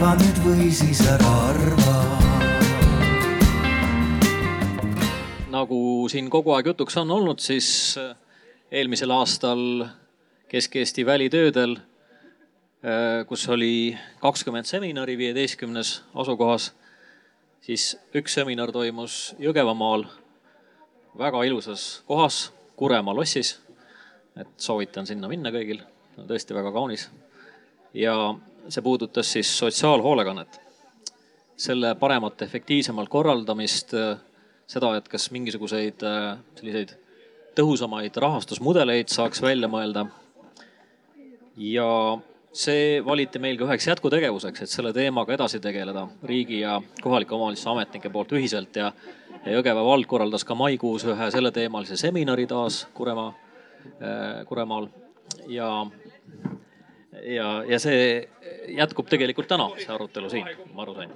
arva nüüd või siis ära arva. nagu siin kogu aeg jutuks on olnud, siis äh, eelmisel aastal Kesk-Eesti välitöödel, äh, kus oli kakskümmend seminari viieteistkümnes asukohas, siis üks seminar toimus Jõgevamaal väga ilusas kohas, Kuremaa lossis. et soovitan sinna minna kõigil, tõesti väga kaunis. ja see puudutas siis sotsiaalhoolekannet, selle paremat, efektiivsemalt korraldamist, seda, et kas mingisuguseid selliseid tõhusamaid rahastusmudeleid saaks välja mõelda. ja see valiti meil ka üheks jätkutegevuseks, et selle teemaga edasi tegeleda riigi ja kohalike omavalitsuse ametnike poolt ühiselt ja ja Jõgeva vald korraldas ka maikuus ühe selleteemalise seminari taas Kuremaa, Kuremaal ja, ja, ja see jätkub tegelikult täna, see arutelu siin, ma aru sain.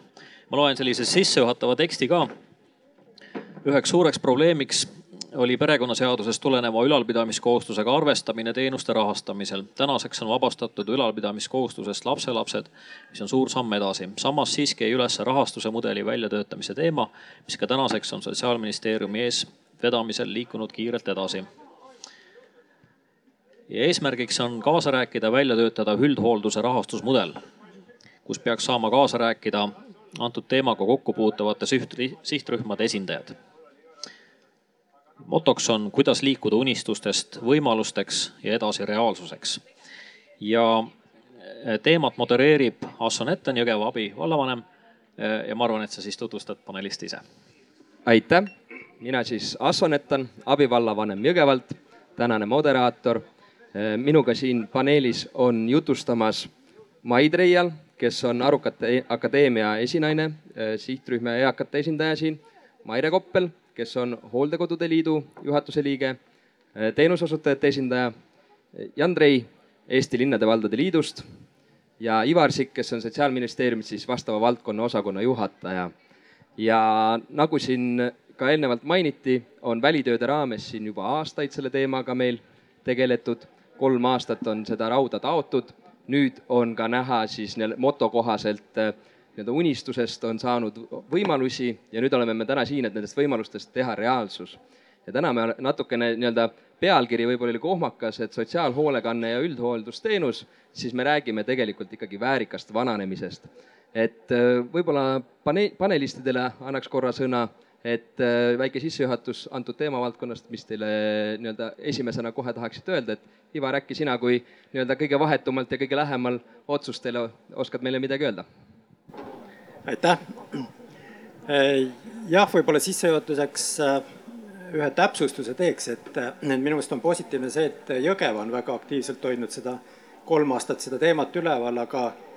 ma loen sellise sissejuhatava teksti ka. üheks suureks probleemiks oli perekonnaseadusest tuleneva ülalpidamiskohustusega arvestamine teenuste rahastamisel. tänaseks on vabastatud ülalpidamiskohustusest lapselapsed, mis on suur samm edasi. samas siiski jäi üles rahastuse mudeli väljatöötamise teema, mis ka tänaseks on sotsiaalministeeriumi eestvedamisel liikunud kiirelt edasi. Ja eesmärgiks on kaasa rääkida, välja töötada üldhoolduse rahastusmudel, kus peaks saama kaasa rääkida antud teemaga kokku puutuvate sihtrühmade esindajad motoks on, kuidas liikuda unistustest võimalusteks ja edasi reaalsuseks. ja eh, teemat modereerib Asson Etten, Jõgeva abivallavanem. Eh, ja ma arvan, et sa siis tutvustad panelisti ise. aitäh, mina siis Asson Etten, abivallavanem Jõgevalt, tänane moderaator. Eh, minuga siin paneelis on jutustamas Maid Reial, kes on Arukate Akadeemia esinaine, sihtrühma eakate esindaja siin, Maire Koppel kes on Hooldekodude Liidu juhatuse liige, eh, teenuseosutajate esindaja, Jan Trei Eesti Linnade-Valdade Liidust ja Ivar Sikk, kes on Sotsiaalministeeriumis siis vastava valdkonna osakonna juhataja. ja nagu siin ka eelnevalt mainiti, on välitööde raames siin juba aastaid selle teemaga meil tegeletud. Kolm aastat on seda rauda taotud, nüüd on ka näha siis moto kohaselt äh, nii-öelda unistusest on saanud võimalusi ja nüüd oleme me täna siin, et nendest võimalustest teha reaalsus. ja täna me natukene nii-öelda pealkiri võib-olla oli kohmakas, et sotsiaalhoolekanne ja üldhooldusteenus, siis me räägime tegelikult ikkagi väärikast vananemisest. et äh, võib-olla pane-, panelistidele annaks korra sõna, et äh, väike sissejuhatus antud teemavaldkonnast, mis teile nii-öelda esimesena kohe tahaksite öelda, et Ivar, äkki sina kui nii-öelda kõige vahetumalt ja kõige lähemal otsustele oskad meile midagi öelda? aitäh. jah, võib-olla sissejuhatuseks äh, ühe täpsustuse teeks, et minu meelest on positiivne see, et Jõgeva on väga aktiivselt hoidnud seda kolm aastat seda teemat üleval, aga äh,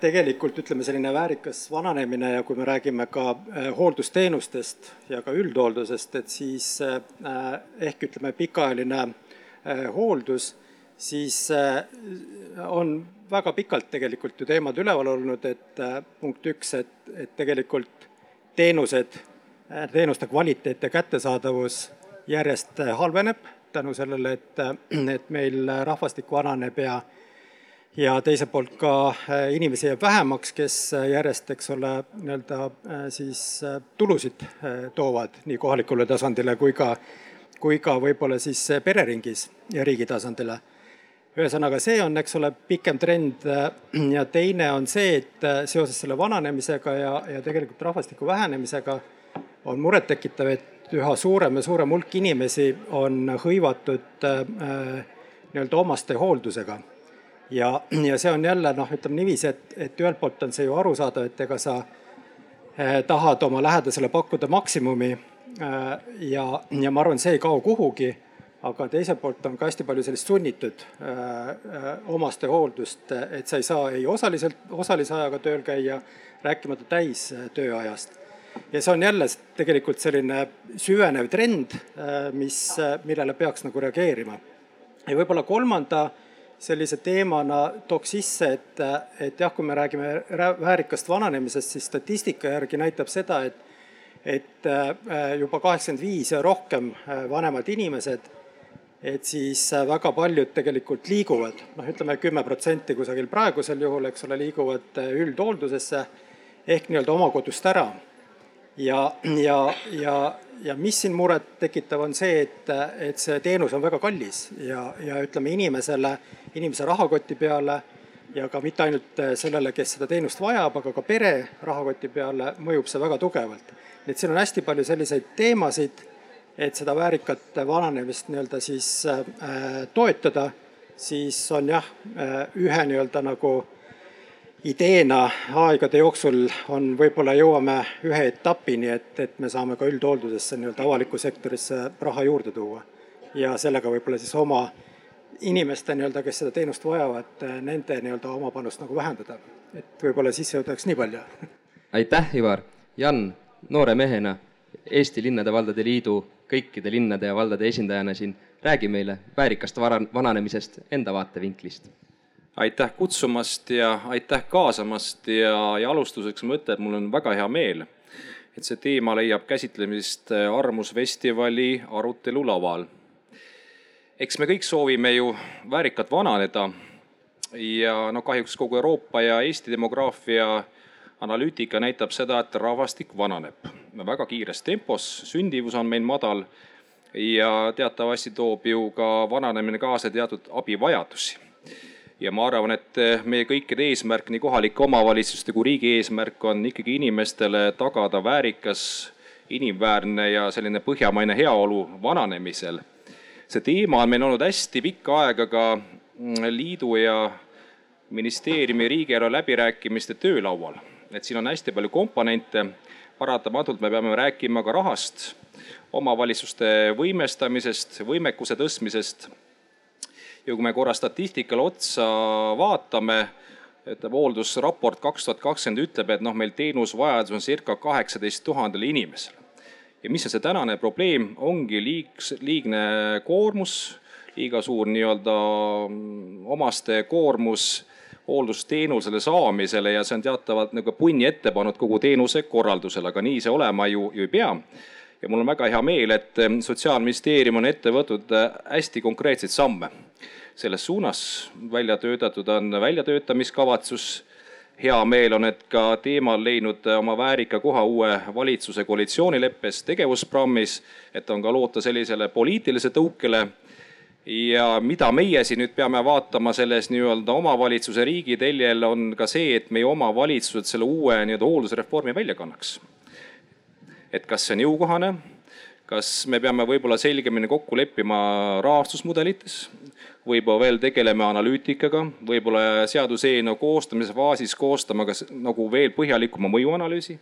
tegelikult ütleme, selline väärikas vananemine ja kui me räägime ka äh, hooldusteenustest ja ka üldhooldusest, et siis ehk ütleme, pikaajaline hooldus, siis on väga pikalt tegelikult ju teemad üleval olnud, et punkt üks, et, et tegelikult teenused, teenuste kvaliteet ja kättesaadavus järjest halveneb tänu sellele, et, et meil rahvastik vananeb ja ja teiselt poolt ka inimesi jääb vähemaks, kes järjest, eks ole, nii-öelda siis tulusid toovad nii kohalikule tasandile kui ka, kui ka võib-olla siis pereringis ja riigi tasandile ühesõnaga, see on, eks ole, pikem trend äh, ja teine on see, et äh, seoses selle vananemisega ja, ja tegelikult rahvastiku vähenemisega on murettekitav, et üha suurem ja suurem hulk inimesi on hõivatud äh, nii-öelda omaste hooldusega. Ja, ja see on jälle noh, ütleme niiviisi, et, et ühelt poolt on see ju arusaadav, et ega sa äh, tahad oma lähedasele pakkuda maksimumi äh, ja, ja ma arvan, see ei kao kuhugi aga teiselt poolt on ka hästi palju sellist sunnitud äh, omastehooldust, et sa ei saa ei osaliselt, osalise ajaga tööl käia, rääkimata täistööajast. ja see on jälle tegelikult selline süvenev trend, mis, millele peaks nagu reageerima. ja võib-olla kolmanda sellise teemana tooks sisse, et, et jah, kui me räägime väärikast vananemisest, siis statistika järgi näitab seda, et et juba kaheksakümmend viis ja rohkem vanemad inimesed et siis väga paljud tegelikult liiguvad, noh, ütleme kümme protsenti kusagil praegusel juhul, eks ole, liiguvad üldhooldusesse ehk nii-öelda oma kodust ära. ja, ja, ja, ja mis siin muret tekitav on see, et, et see teenus on väga kallis ja, ja ütleme inimesele, inimese rahakoti peale ja ka mitte ainult sellele, kes seda teenust vajab, aga ka pere rahakoti peale mõjub see väga tugevalt. nii et siin on hästi palju selliseid teemasid, et seda väärikat vananemist nii-öelda siis äh, toetada, siis on jah, äh, ühe nii-öelda nagu ideena aegade jooksul on, võib-olla jõuame ühe etapini, et, et me saame ka üldhooldusesse nii-öelda avalikku sektorisse raha juurde tuua. ja sellega võib-olla siis oma inimeste nii-öelda, kes seda teenust vajavad, nende nii-öelda oma panust nagu vähendada. et võib-olla sissejuhatuseks nii palju. aitäh, Ivar. Jan, noore mehena, Eesti Linnade-Valdade Liidu kõikide linnade ja valdade esindajana siin, räägi meile väärikast vara-, vananemisest enda vaatevinklist aitäh kutsumast ja aitäh kaasamast ja, ja alustuseks ma ütlen, et mul on väga hea meel, et see teema leiab käsitlemist Arvamusfestivali arutelu laval. eks me kõik soovime ju väärikat vananeda ja no kahjuks kogu Euroopa ja Eesti demograafia analüütika näitab seda, et rahvastik vananeb väga kiires tempos, sündivus on meil madal ja teatavasti toob ju ka vananemine kaasa teatud abivajadusi ja ma arvan, et eh, meie kõikide eesmärk, nii kohalike omavalitsuste kui riigi eesmärk on ikkagi inimestele tagada väärikas, inimväärne ja selline põhjamaine heaolu vananemisel. see teema on meil olnud hästi pikka aega ka mm, liidu ja ministeeriumi riigieelarve läbirääkimiste töölaual, et siin on hästi palju komponente. paratamatult me peame rääkima ka rahast, omavalitsuste võimestamisest, võimekuse tõstmisest ja kui me korra statistikale otsa vaatame, ütleb hooldusraport kaks tuhat kakskümmend ütleb, et noh, meil teenusvajadus on circa kaheksateist tuhandele inimesele. ja mis on see tänane probleem, ongi liigs, liigne koormus, liiga suur nii-öelda mm, omaste koormus hooldusteenusele saamisele ja see on teatavalt nagu punni ette pannud kogu teenuse korraldusele, aga nii see olema ju, ju ei pea. Ja mul on väga hea meel, et eh, Sotsiaalministeerium on ette võtnud eh, hästi konkreetseid samme selles suunas. välja töötatud on väljatöötamiskavatsus. hea meel on, et ka teema on leidnud oma väärika koha uue valitsuse koalitsioonileppes, tegevusprogrammis, et on ka loota sellisele poliitilise tõukele ja mida meie siin nüüd peame vaatama selles nii-öelda omavalitsuse riigi teljel, on ka see, et meie omavalitsused selle uue nii-öelda hooldusreformi välja kannaks et kas see on jõukohane, kas me peame võib-olla selgemini kokku leppima rahastusmudelites, võib-olla veel tegeleme analüütikaga, võib-olla seaduseelnõu koostamise faasis koostama ka nagu veel põhjalikuma mõjuanalüüsi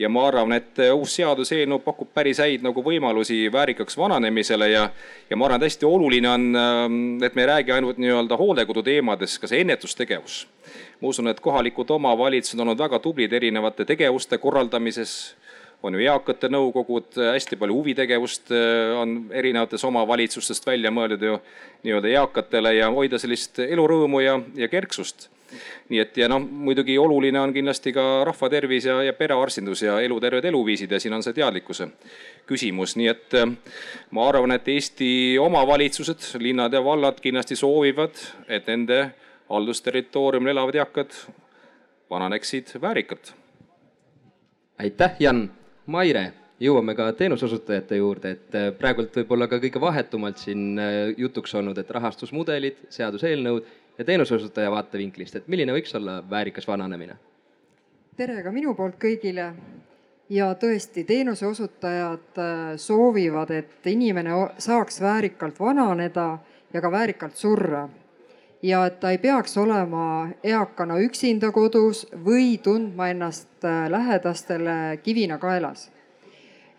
ja ma arvan, et uus seaduseelnõu pakub päris häid nagu võimalusi väärikaks vananemisele ja, ja ma arvan, et hästi oluline on, ähm, et me ei räägi ainult nii-öelda hooldekodu teemadest, ka see ennetustegevus. ma usun, et kohalikud omavalitsused on olnud väga tublid erinevate tegevuste korraldamises on ju eakate nõukogud, hästi palju huvitegevust äh, on erinevatest omavalitsustest välja mõeldud ju nii-öelda eakatele ja hoida sellist elurõõmu ja, ja kerksust. nii et ja noh, muidugi oluline on kindlasti ka rahvatervis ja, ja perearstindus ja eluterved eluviisid ja siin on see teadlikkuse küsimus, nii et äh, ma arvan, et Eesti omavalitsused, linnad ja vallad kindlasti soovivad, et nende haldusterritooriumil elavad eakad vananeksid väärikalt. Aitäh, Jan Maire, jõuame ka teenuseosutajate juurde, et äh, praegult võib-olla ka kõige vahetumalt siin äh, jutuks olnud, et rahastusmudelid, seaduseelnõud ja teenuseosutaja vaatevinklist, et milline võiks olla väärikas vananemine? tere ka minu poolt kõigile ja tõesti, teenuseosutajad äh, soovivad, et inimene saaks väärikalt vananeda ja ka väärikalt surra ja et ta ei peaks olema eakana üksinda kodus või tundma ennast äh, lähedastele kivina kaelas.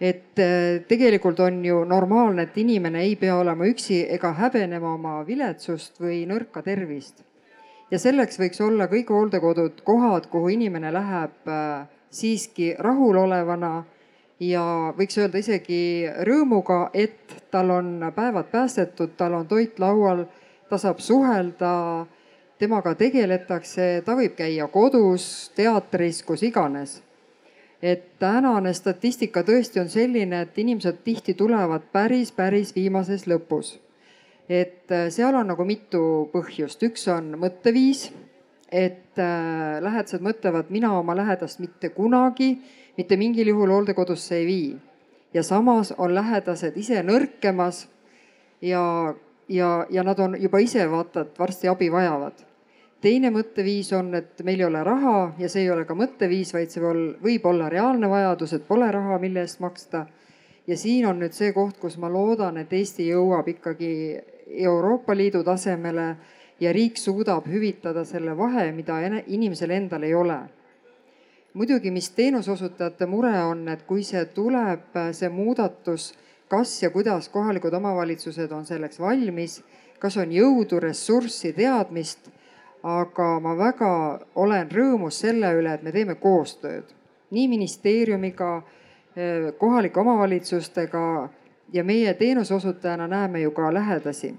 et äh, tegelikult on ju normaalne, et inimene ei pea olema üksi ega häbenema oma viletsust või nõrka tervist. ja selleks võiks olla kõik hooldekodud kohad, kuhu inimene läheb äh, siiski rahulolevana ja võiks öelda isegi rõõmuga, et tal on päevad päästetud, tal on toit laual ta saab suhelda, temaga tegeletakse, ta võib käia kodus, teatris, kus iganes. et tänane statistika tõesti on selline, et inimesed tihti tulevad päris, päris viimases lõpus. et äh, seal on nagu mitu põhjust, üks on mõtteviis, et äh, lähedased mõtlevad, mina oma lähedast mitte kunagi, mitte mingil juhul hooldekodusse ei vii. ja samas on lähedased ise nõrkemas ja, ja, ja nad on juba ise vaata, et varsti abi vajavad teine mõtteviis on, et meil ei ole raha ja see ei ole ka mõtteviis, vaid see võib olla reaalne vajadus, et pole raha, mille eest maksta. ja siin on nüüd see koht, kus ma loodan, et Eesti jõuab ikkagi Euroopa Liidu tasemele ja riik suudab hüvitada selle vahe, mida inimesel endal ei ole. muidugi, mis teenuseosutajate mure on, et kui see tuleb, see muudatus, kas ja kuidas kohalikud omavalitsused on selleks valmis, kas on jõudu, ressurssi, teadmist aga ma väga olen rõõmus selle üle, et me teeme koostööd nii ministeeriumiga, eh, kohalike omavalitsustega ja meie teenuseosutajana näeme ju ka lähedasi.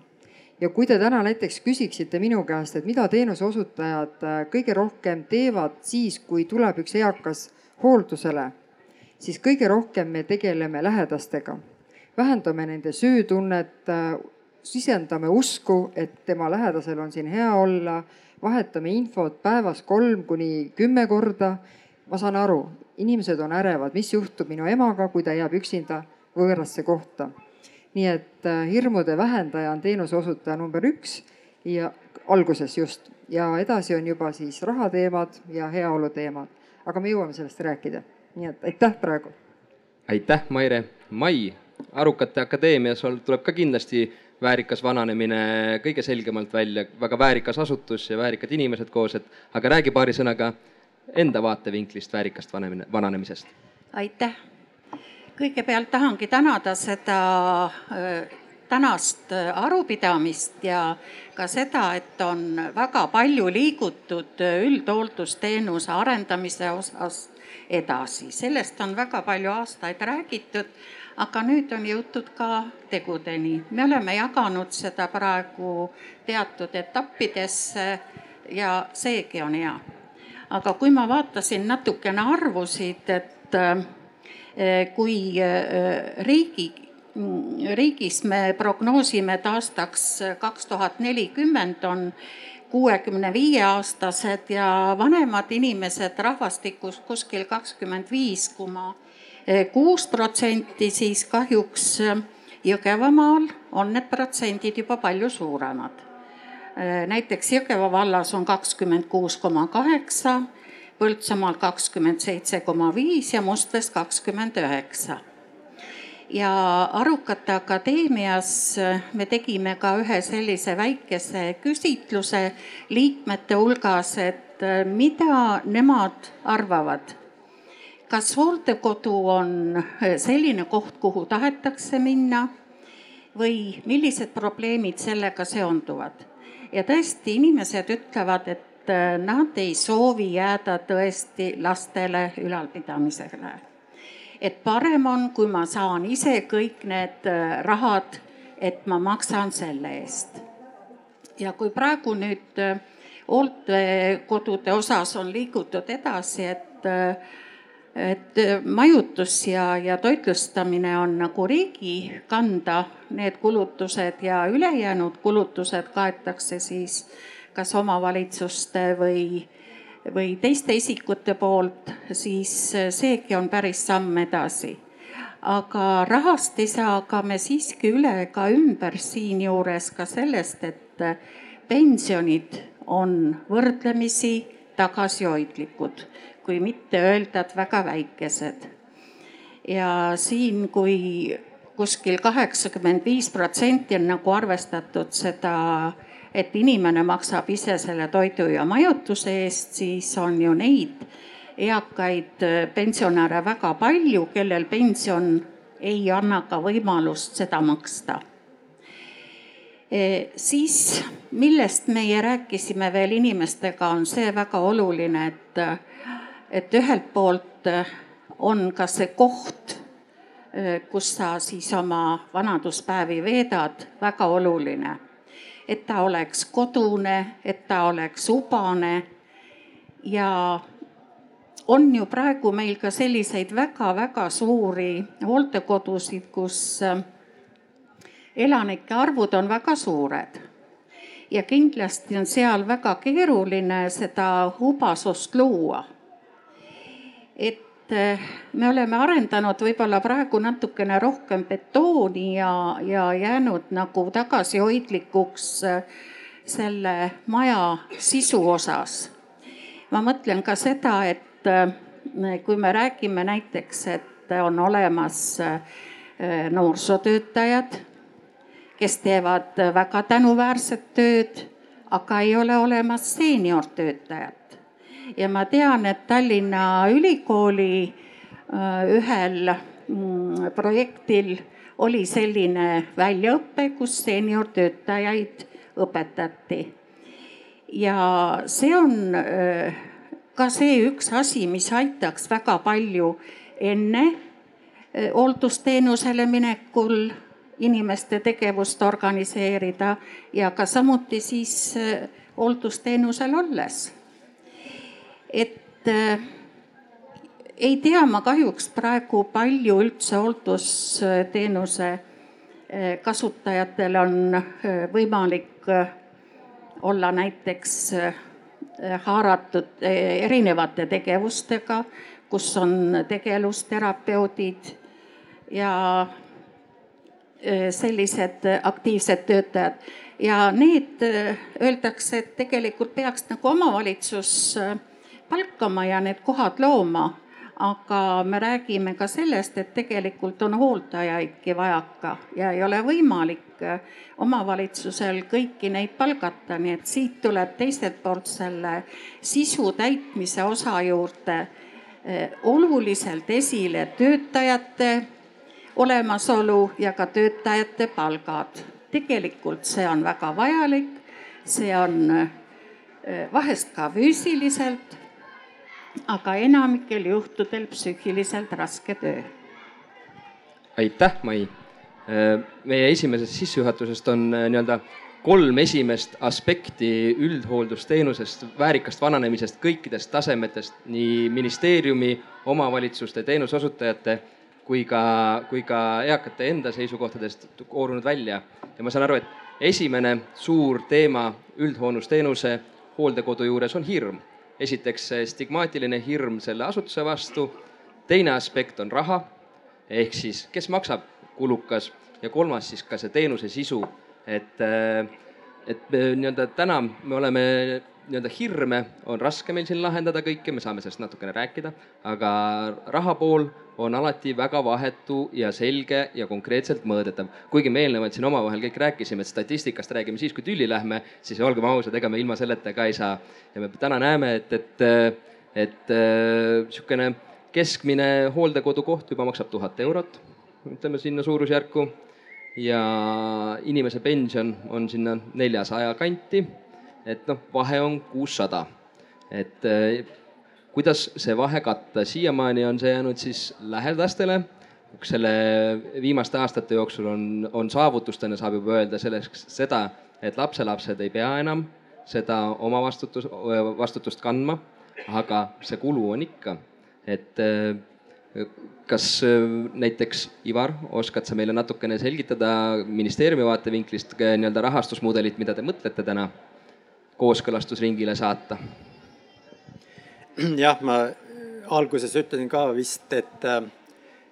ja kui te täna näiteks küsiksite minu käest, et mida teenuseosutajad eh, kõige rohkem teevad siis, kui tuleb üks eakas hooldusele, siis kõige rohkem me tegeleme lähedastega. Vähendame nende süütunnet, sisendame usku, et tema lähedasel on siin hea olla vahetame infot päevas kolm kuni kümme korda. ma saan aru, inimesed on ärevad, mis juhtub minu emaga, kui ta jääb üksinda võõrasse kohta. nii et äh, hirmude vähendaja on teenuse osutaja number üks ja alguses just ja edasi on juba siis rahateemad ja heaolu teemad, aga me jõuame sellest rääkida, nii et aitäh praegu. aitäh, Maire. Mai, Arukate Akadeemias tuleb ka kindlasti väärikas vananemine kõige selgemalt välja, väga väärikas asutus ja väärikad inimesed koos, et aga räägi paari sõnaga enda vaatevinklist väärikast vanemine, vananemisest. aitäh. kõigepealt tahangi tänada seda äh, tänast äh, arupidamist ja ka seda, et on väga palju liigutud äh, üldhooldusteenuse arendamise osas edasi, sellest on väga palju aastaid räägitud aga nüüd on jõutud ka tegudeni. me oleme jaganud seda praegu teatud etappidesse ja seegi on hea. aga kui ma vaatasin natukene arvusid, et eh, kui eh, riigi, riigis me prognoosime, et aastaks kaks tuhat nelikümmend on kuuekümne viie aastased ja vanemad inimesed rahvastikus kuskil kakskümmend viis koma kuus protsenti, siis kahjuks Jõgevamaal on need protsendid juba palju suuremad. Näiteks Jõgeva vallas on kakskümmend kuus koma kaheksa, Põltsamaal kakskümmend seitse koma viis ja Mustvees kakskümmend üheksa ja Arukate Akadeemias me tegime ka ühe sellise väikese küsitluse liikmete hulgas, et mida nemad arvavad kas hooldekodu on äh, selline koht, kuhu tahetakse minna või millised probleemid sellega seonduvad? ja tõesti, inimesed ütlevad, et äh, nad ei soovi jääda tõesti lastele ülalpidamisele. et parem on, kui ma saan ise kõik need äh, rahad, et ma maksan selle eest. ja kui praegu nüüd hooldekodude osas on liigutud edasi, et et äh, majutus ja, ja toitlustamine on nagu riigi kanda, need kulutused ja ülejäänud kulutused kaetakse siis kas omavalitsuste või, või teiste isikute poolt, siis äh, seegi on päris samm edasi. aga rahast ei saa ka me siiski üle ega ümber siinjuures ka sellest, et äh, pensionid on võrdlemisi tagasihoidlikud kui mitte öelda, et väga väikesed. ja siin, kui kuskil kaheksakümmend viis protsenti on nagu arvestatud seda, et inimene maksab ise selle toidu ja majutuse eest, siis on ju neid eakaid pensionäre väga palju, kellel pension ei anna ka võimalust seda maksta e,. siis, millest meie rääkisime veel inimestega, on see väga oluline, et et ühelt poolt äh, on ka see koht, äh, kus sa siis oma vanaduspäevi veedad, väga oluline. et ta oleks kodune, et ta oleks ubane ja on ju praegu meil ka selliseid väga-väga suuri hooldekodusid, kus äh, elanike arvud on väga suured ja kindlasti on seal väga keeruline seda hubasust luua. Et eh, me oleme arendanud võib-olla praegu natukene rohkem betooni ja, ja jäänud nagu tagasihoidlikuks eh, selle maja sisu osas. ma mõtlen ka seda, et eh, kui me räägime näiteks, et on olemas noorsootöötajad kes teevad väga tänuväärset tööd, aga ei ole olemas seeniortöötajat. Ja ma tean, et Tallinna Ülikooli äh, ühel mm, projektil oli selline väljaõpe, kus seeniortöötajaid õpetati. ja see on äh, ka see üks asi, mis aitaks väga palju enne äh, hooldusteenusele minekul inimeste tegevust organiseerida ja ka samuti siis hooldusteenusel olles. Et äh, ei tea ma kahjuks praegu palju üldse hooldusteenuse äh, kasutajatel on võimalik olla näiteks haaratud erinevate tegevustega, kus on tegelusterapeudid ja Äh, sellised äh, aktiivsed töötajad. Ja need äh, öeldakse, et tegelikult peaks nagu omavalitsus palkama ja need kohad looma. aga me räägime ka sellest, et tegelikult on hooldajaidki vajaka ja ei ole võimalik omavalitsusel kõiki neid palgata, nii et siit tuleb teiselt poolt selle sisu täitmise osa juurde oluliselt esile töötajate olemasolu ja ka töötajate palgad. tegelikult see on väga vajalik, see on äh, vahest ka füüsiliselt, aga enamikel juhtudel psüühiliselt raske töö. aitäh, Mai. Äh, meie esimesest sissejuhatusest on äh, nii-öelda kolm esimest aspekti üldhooldusteenusest, väärikast vananemisest kõikidest tasemetest, nii ministeeriumi, omavalitsuste, teenuseosutajate kui ka, kui ka eakate enda seisukohtadest koorunud välja. ja ma saan aru, et esimene suur teema üldhoonusteenuse hooldekodu juures on hirm. Esiteks stigmaatiline hirm selle asutuse vastu, teine aspekt on raha, ehk siis kes maksab, kulukas, ja kolmas siis ka see teenuse sisu, et, et nii-öelda täna me oleme nii-öelda hirme on raske meil siin lahendada kõike, me saame sellest natukene rääkida, aga raha pool on alati väga vahetu ja selge ja konkreetselt mõõdetav. kuigi me eelnevalt siin omavahel kõik rääkisime, et statistikast räägime siis, kui tülli lähme, siis olgem ausad, ega me ilma selleta ka ei saa. ja me täna näeme, et, et, et niisugune keskmine hooldekodukoht juba maksab tuhat eurot, ütleme sinna suurusjärku ja inimese pension on sinna neljasaja kanti et noh, vahe on kuussada. et eh, kuidas see vahe katta, siiamaani on see jäänud siis lähedastele. selle viimaste aastate jooksul on, on saavutustena saab juba öelda selleks seda, et lapselapsed ei pea enam seda oma vastutus, vastutust kandma, aga see kulu on ikka, et eh, kas eh, näiteks Ivar, oskad sa meile natukene selgitada ministeeriumi vaatevinklist nii-öelda rahastusmudelit, mida te mõtlete täna? kooskõlastusringile saata? jah, ma alguses ütlesin ka vist, et,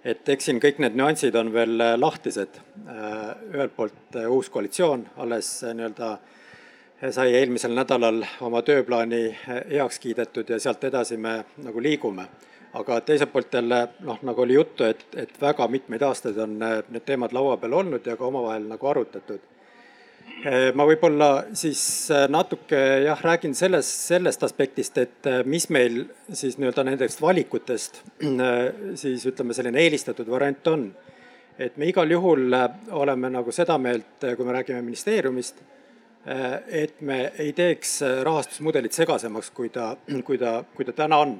et eks siin kõik need nüansid on veel lahtised. ühelt poolt uus koalitsioon alles nii-öelda sai eelmisel nädalal oma tööplaani heaks kiidetud ja sealt edasi me nagu liigume. Aga teiselt poolt jälle noh, nagu oli juttu, et, et väga mitmeid aastaid on need teemad laua peal olnud ja ka omavahel nagu arutatud Eh, ma võib-olla siis eh, natuke jah, räägin sellest, sellest aspektist, et mis meil siis nii-öelda nendest valikutest siis ütleme, selline eelistatud variant on. et me igal juhul oleme nagu seda meelt, kui me räägime ministeeriumist, et me ei teeks rahastusmudelit segasemaks, kui ta, kui ta, kui ta täna on.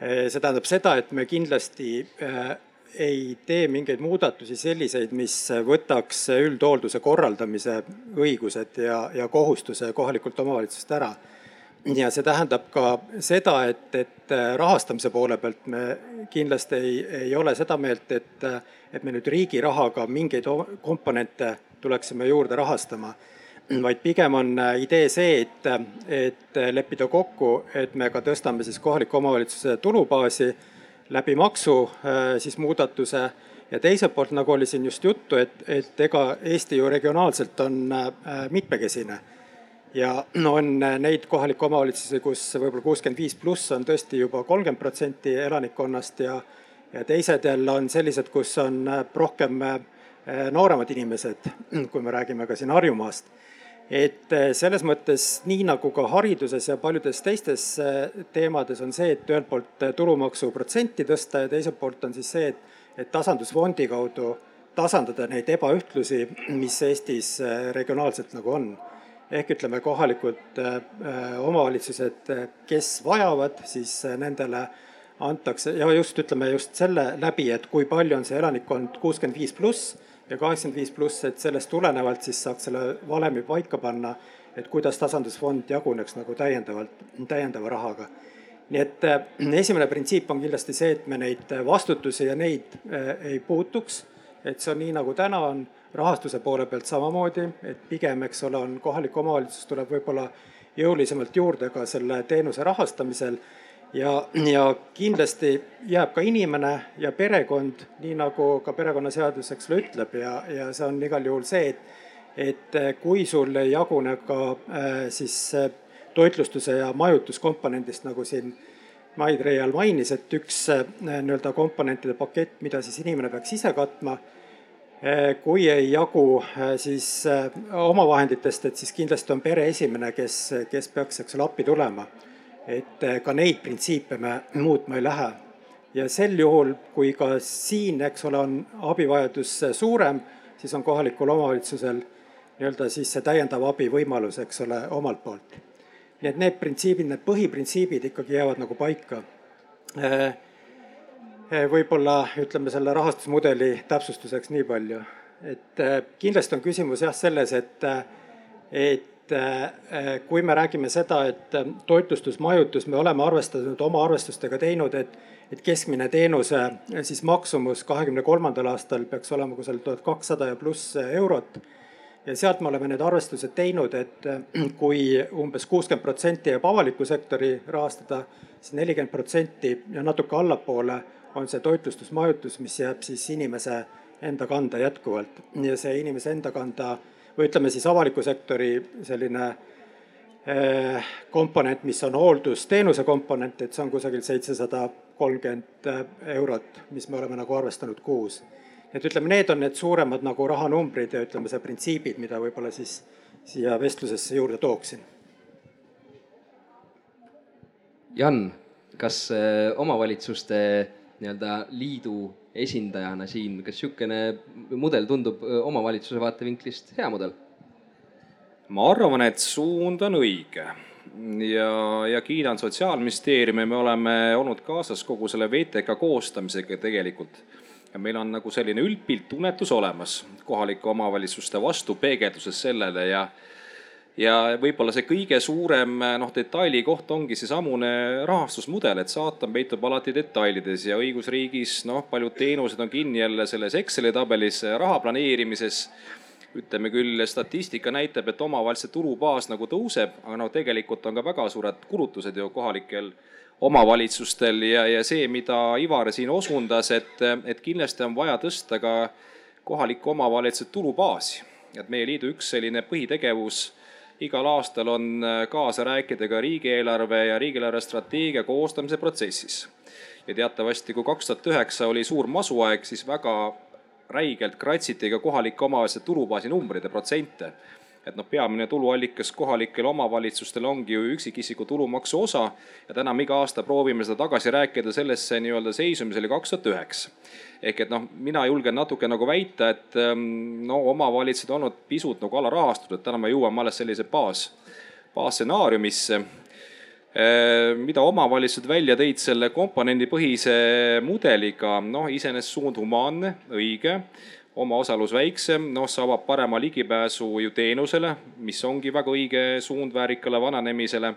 See tähendab seda, et me kindlasti ei tee mingeid muudatusi selliseid, mis võtaks üldhoolduse korraldamise õigused ja, ja kohustuse kohalikult omavalitsusest ära. ja see tähendab ka seda, et, et rahastamise poole pealt me kindlasti ei, ei ole seda meelt, et, et me nüüd riigi rahaga mingeid komponente tuleksime juurde rahastama. vaid pigem on idee see, et, et leppida kokku, et me ka tõstame siis kohaliku omavalitsuse tulubaasi läbi maksu siis muudatuse ja teiselt poolt, nagu oli siin just juttu, et, et ega Eesti ju regionaalselt on mitmekesine ja on neid kohalikke omavalitsusi, kus võib-olla kuuskümmend viis pluss on tõesti juba kolmkümmend protsenti elanikkonnast ja ja teised jälle on sellised, kus on rohkem nooremad inimesed, kui me räägime ka siin Harjumaast. Et selles mõttes, nii nagu ka hariduses ja paljudes teistes teemades on see, et ühelt poolt tulumaksuprotsenti tõsta ja teiselt poolt on siis see, et, et tasandusfondi kaudu tasandada neid ebaühtlusi, mis Eestis regionaalselt nagu on. Ehk ütleme, kohalikud äh, omavalitsused, kes vajavad, siis äh, nendele antakse ja just ütleme just selle läbi, et kui palju on see elanikkond kuuskümmend viis pluss ja kaheksakümmend viis pluss, et sellest tulenevalt siis saaks selle valemi paika panna, et kuidas tasandusfond jaguneks nagu täiendavalt, täiendava rahaga. nii et äh, esimene printsiip on kindlasti see, et me neid vastutusi ja neid ei puutuks, et see on nii, nagu täna on rahastuse poole pealt samamoodi, et pigem, eks ole, on kohalik omavalitsus tuleb võib-olla jõulisemalt juurde ka selle teenuse rahastamisel ja, ja kindlasti jääb ka inimene ja perekond, nii nagu ka perekonnaseadus, eks ole, ütleb ja, ja see on igal juhul see, et et kui sul ei jagune ka äh, siis äh, toitlustuse ja majutuskomponendist, nagu siin Maid Reial mainis, et üks äh, nii-öelda komponentide pakett, mida siis inimene peaks ise katma Eh, kui ei jagu eh, siis omavahenditest, et siis kindlasti on pere esimene, kes, kes peaks, eks ole, appi tulema. Et ka neid printsiipe me muutma ei lähe. ja sel juhul, kui ka siin, eks ole, on abivajadus suurem, siis on kohalikul omavalitsusel nii-öelda siis see täiendav abivõimalus, eks ole, omalt poolt. nii et need printsiibid, need põhiprintsiibid ikkagi jäävad nagu paika Eh, võib-olla ütleme selle rahastusmudeli täpsustuseks nii palju, et eh, kindlasti on küsimus jah selles, et, et kui me räägime seda, et toitlustus, majutus, me oleme arvestanud oma arvestustega teinud, et, et keskmine teenuse siis maksumus kahekümne kolmandal aastal peaks olema kusagil tuhat kakssada ja pluss eurot. ja sealt me oleme need arvestused teinud, et kui umbes kuuskümmend protsenti jääb avaliku sektori rahastada, siis nelikümmend protsenti ja natuke allapoole on see toitlustusmajutus, mis jääb siis inimese enda kanda jätkuvalt ja see inimese enda kanda või ütleme siis avaliku sektori selline eh, komponent, mis on hooldusteenuse komponent, et see on kusagil seitsesada kolmkümmend eh, eurot, mis me oleme nagu arvestanud kuus. et ütleme, need on need suuremad nagu rahanumbrid ja ütleme, see printsiibid, mida võib-olla siis siia vestlusesse juurde tooksin. Jan, kas eh, omavalitsuste nii-öelda liidu esindajana siin, kas niisugune mudel tundub omavalitsuse vaatevinklist hea mudel? ma arvan, et suund on õige ja, ja kiidan Sotsiaalministeeriumi, me oleme olnud kaasas kogu selle VTK koostamisega tegelikult. ja meil on nagu selline üldpilt, tunnetus olemas kohalike omavalitsuste vastu peegelduses sellele ja ja võib-olla see kõige suurem noh, detaili koht ongi seesamune rahastusmudel, et saatan peitub alati detailides ja õigusriigis noh, paljud teenused on kinni jälle selles Exceli tabelis raha planeerimises. ütleme küll, statistika näitab, et omavalitsuste tulubaas nagu tõuseb, aga no tegelikult on ka väga suured kulutused ju kohalikel omavalitsustel ja, ja see, mida Ivar siin osundas, et, et kindlasti on vaja tõsta ka kohaliku omavalitsuse tulubaasi. et meie liidu üks selline põhitegevus igal aastal on äh, kaasa rääkida ka riigieelarve ja riigieelarve strateegia koostamise protsessis. ja teatavasti, kui kaks tuhat üheksa oli suur masuaeg, siis väga räigelt kratsiti ka kohalike omavalitsuste tulubaasi numbreid ja protsente et noh, peamine tuluallikas kohalikel omavalitsustel ongi ju üksikisiku tulumaksu osa ja täna me iga aasta proovime seda tagasi rääkida sellesse nii-öelda seisu, mis oli kaks tuhat üheksa. ehk et noh, mina julgen natuke nagu väita, et ähm, no omavalitsused on olnud pisut nagu alarahastatud, täna me jõuame alles sellise baas, baasstsenaariumisse äh, mida omavalitsused välja tõid selle komponendipõhise mudeliga, noh, iseenesest suund humaanne, õige omaosalus väiksem, noh, see avab parema ligipääsu ju teenusele, mis ongi väga õige suund väärikale vananemisele.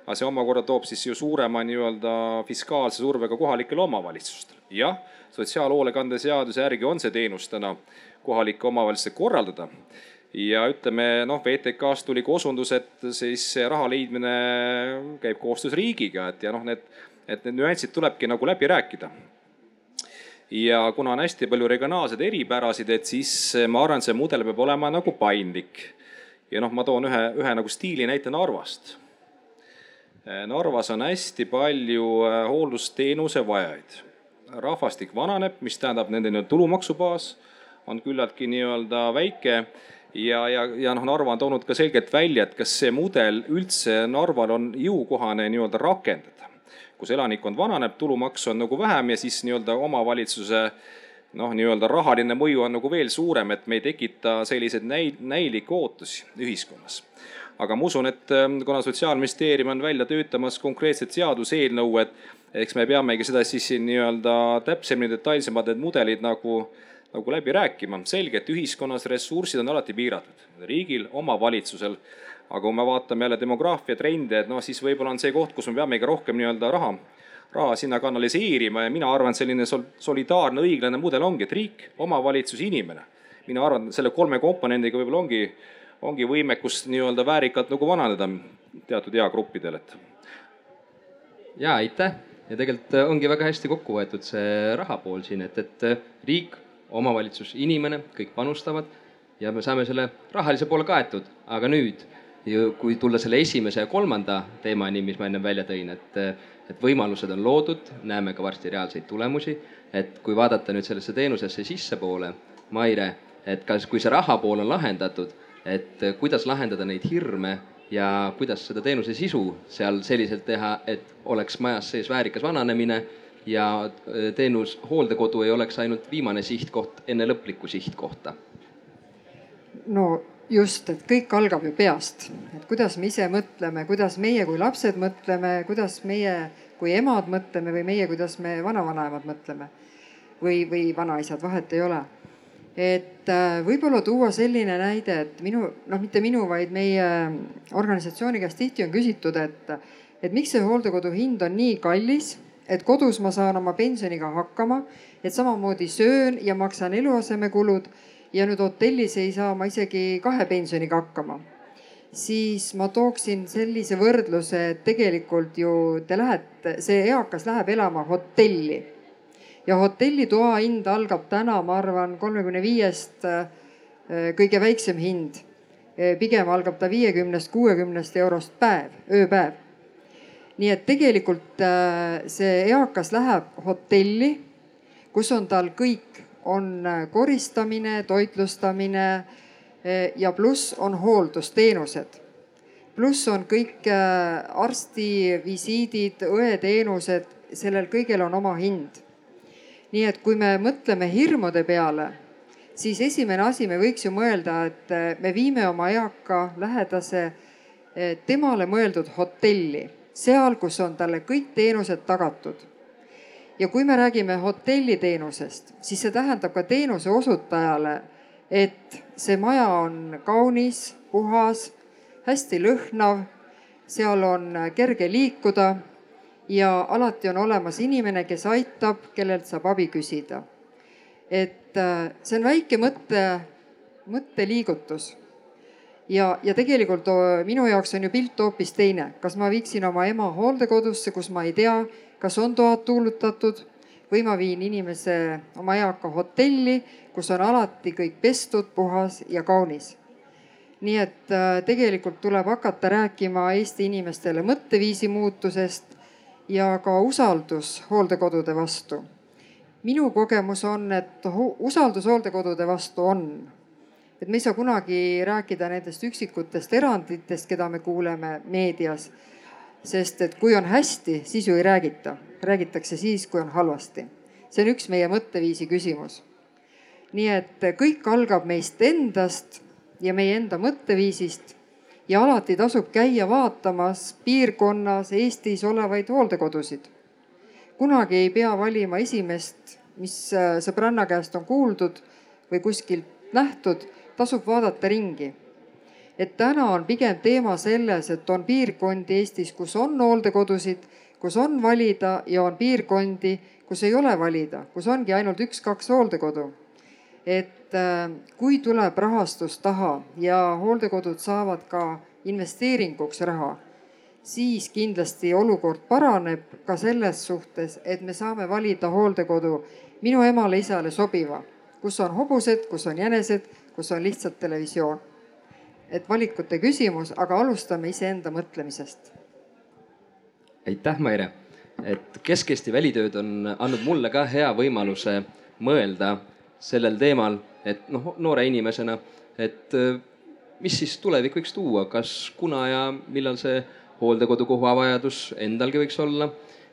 aga see omakorda toob siis ju suurema nii-öelda fiskaalse survega kohalikele omavalitsustele. jah, sotsiaalhoolekande seaduse järgi on see teenus täna kohalikke omavalitsusi korraldada. ja ütleme noh, VTK-st tuli ka osundus, et siis see raha leidmine käib koostöös riigiga, et ja noh, need, et need nüansid tulebki nagu läbi rääkida ja kuna on hästi palju regionaalseid eripärasid, et siis ma arvan, et see mudel peab olema nagu paindlik. ja noh, ma toon ühe, ühe nagu stiili näite Narvast. Narvas on hästi palju äh, hooldusteenuse vajajaid. rahvastik vananeb, mis tähendab nende nii-öelda tulumaksubaas on küllaltki nii-öelda väike ja, ja, ja noh, Narva on toonud ka selgelt välja, et kas see mudel üldse Narval on jõukohane nii-öelda rakendada. Kus elanikkond vananeb, tulumaksu on nagu vähem ja siis nii-öelda omavalitsuse noh, nii-öelda rahaline mõju on nagu veel suurem, et me ei tekita selliseid näi-, näilikke ootusi ühiskonnas aga ma usun, et ähm, kuna Sotsiaalministeerium on välja töötamas konkreetset seaduseelnõu, et eks me peamegi seda siis nii-öelda täpsemini, detailsemad need mudelid nagu nagu läbi rääkima. selge, et ühiskonnas ressursid on alati piiratud, riigil, omavalitsusel. Aga kui me vaatame jälle demograafia trende, et noh, siis võib-olla on see koht, kus me peamegi rohkem nii-öelda raha, raha sinna kanaliseerima ja mina arvan, et selline sol-, solidaarne, õiglane mudel ongi, et riik, omavalitsus, inimene. mina arvan, selle kolme komponendiga võib-olla ongi, ongi võimekus nii-öelda väärikalt nagu vananeda teatud eagruppidel, et. ja aitäh ja tegelikult ongi väga hästi kokku võetud see raha pool siin, et, et riik omavalitsus, inimene, kõik panustavad ja me saame selle rahalise poole kaetud, aga nüüd, kui tulla selle esimese ja kolmanda teemani, mis ma ennem välja tõin, et, et võimalused on loodud, näeme ka varsti reaalseid tulemusi, et kui vaadata nüüd sellesse teenusesse sissepoole, Maire, et kas, kui see raha pool on lahendatud, et kuidas lahendada neid hirme ja kuidas seda teenuse sisu seal selliselt teha, et oleks majas sees väärikas vananemine ja äh, teenus, hooldekodu ei oleks ainult viimane sihtkoht enne lõplikku sihtkohta? no just, et kõik algab ju peast, et kuidas me ise mõtleme, kuidas meie kui lapsed mõtleme, kuidas meie kui emad mõtleme või meie, kuidas me vanavanaemad mõtleme või, või vanaisad, vahet ei ole. et äh, võib-olla tuua selline näide, et minu, noh, mitte minu, vaid meie organisatsiooni käest tihti on küsitud, et, et miks see hooldekodu hind on nii kallis et kodus ma saan oma pensioniga hakkama, et samamoodi söön ja maksan eluasemekulud ja nüüd hotellis ei saa ma isegi kahe pensioniga hakkama. siis ma tooksin sellise võrdluse, et tegelikult ju te lähete, see eakas läheb elama hotelli ja hotellitoa hind algab täna, ma arvan, kolmekümne viiest äh, kõige väiksem hind. pigem algab ta viiekümnest, kuuekümnest eurost päev, ööpäev nii et tegelikult äh, see eakas läheb hotelli, kus on tal kõik, on äh, koristamine, toitlustamine äh, ja pluss on hooldusteenused. pluss on kõik arstivisiidid, õeteenused, sellel kõigel on oma hind. nii et kui me mõtleme hirmude peale, siis esimene asi, me võiks ju mõelda, et me viime oma eaka lähedase temale mõeldud hotelli seal, kus on talle kõik teenused tagatud. Ja kui me räägime hotelliteenusest, siis see tähendab ka teenuse osutajale, et see maja on kaunis, puhas, hästi lõhnav, seal on kerge liikuda ja alati on olemas inimene, kes aitab, kellelt saab abi küsida. et äh, see on väike mõtte, mõtteliigutus ja, ja tegelikult minu jaoks on ju pilt hoopis teine, kas ma viiksin oma ema hooldekodusse, kus ma ei tea, kas on toad tuulutatud või ma viin inimese, oma eaka hotelli, kus on alati kõik pestud, puhas ja kaunis. nii et äh, tegelikult tuleb hakata rääkima Eesti inimestele mõtteviisi muutusest ja ka usaldus hooldekodude vastu. minu kogemus on, et usaldus hooldekodude vastu on et me ei saa kunagi rääkida nendest üksikutest eranditest, keda me kuuleme meedias. Sest et kui on hästi, siis ju ei räägita, räägitakse siis, kui on halvasti. see on üks meie mõtteviisi küsimus. nii et kõik algab meist endast ja meie enda mõtteviisist ja alati tasub käia vaatamas piirkonnas Eestis olevaid hooldekodusid. kunagi ei pea valima esimest, mis äh, sõbranna käest on kuuldud või kuskilt nähtud tasub vaadata ringi. Et täna on pigem teema selles, et on piirkondi Eestis, kus on hooldekodusid, kus on valida ja on piirkondi, kus ei ole valida, kus ongi ainult üks-kaks hooldekodu. et äh, kui tuleb rahastus taha ja hooldekodud saavad ka investeeringuks raha, siis kindlasti olukord paraneb ka selles suhtes, et me saame valida hooldekodu minu emale-isale sobiva, kus on hobused, kus on jänesed, kus on lihtsalt televisioon. Et valikute küsimus, aga alustame iseenda mõtlemisest. aitäh, Maire, et Kesk-Eesti välitööd on andnud mulle ka hea võimaluse mõelda sellel teemal, et noh, noore inimesena, et mis siis tulevik võiks tuua, kas, kuna ja millal see hooldekodu kohavajadus endalgi võiks olla.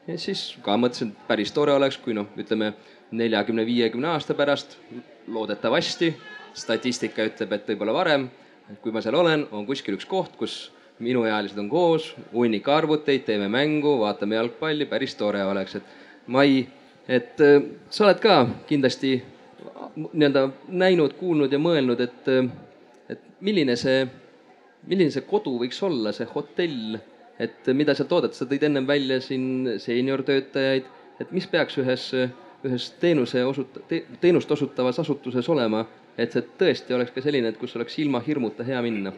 ja siis ka mõtlesin, et päris tore oleks, kui noh, ütleme neljakümne, viiekümne aasta pärast, loodetavasti, statistika ütleb, et võib-olla varem, kui ma seal olen, on kuskil üks koht, kus minuealised on koos, hunnik arvuteid, teeme mängu, vaatame jalgpalli, päris tore oleks, et Mai, et äh, sa oled ka kindlasti nii-öelda näinud, kuulnud ja mõelnud, et, äh, et milline see, milline see kodu võiks olla, see hotell, et mida sealt oodata, sa tõid ennem välja siin seeniortöötajaid, et mis peaks ühes, ühes teenuse osut- te,, teenust osutavas asutuses olema, et see tõesti oleks ka selline, et kus oleks ilma hirmuta hea minna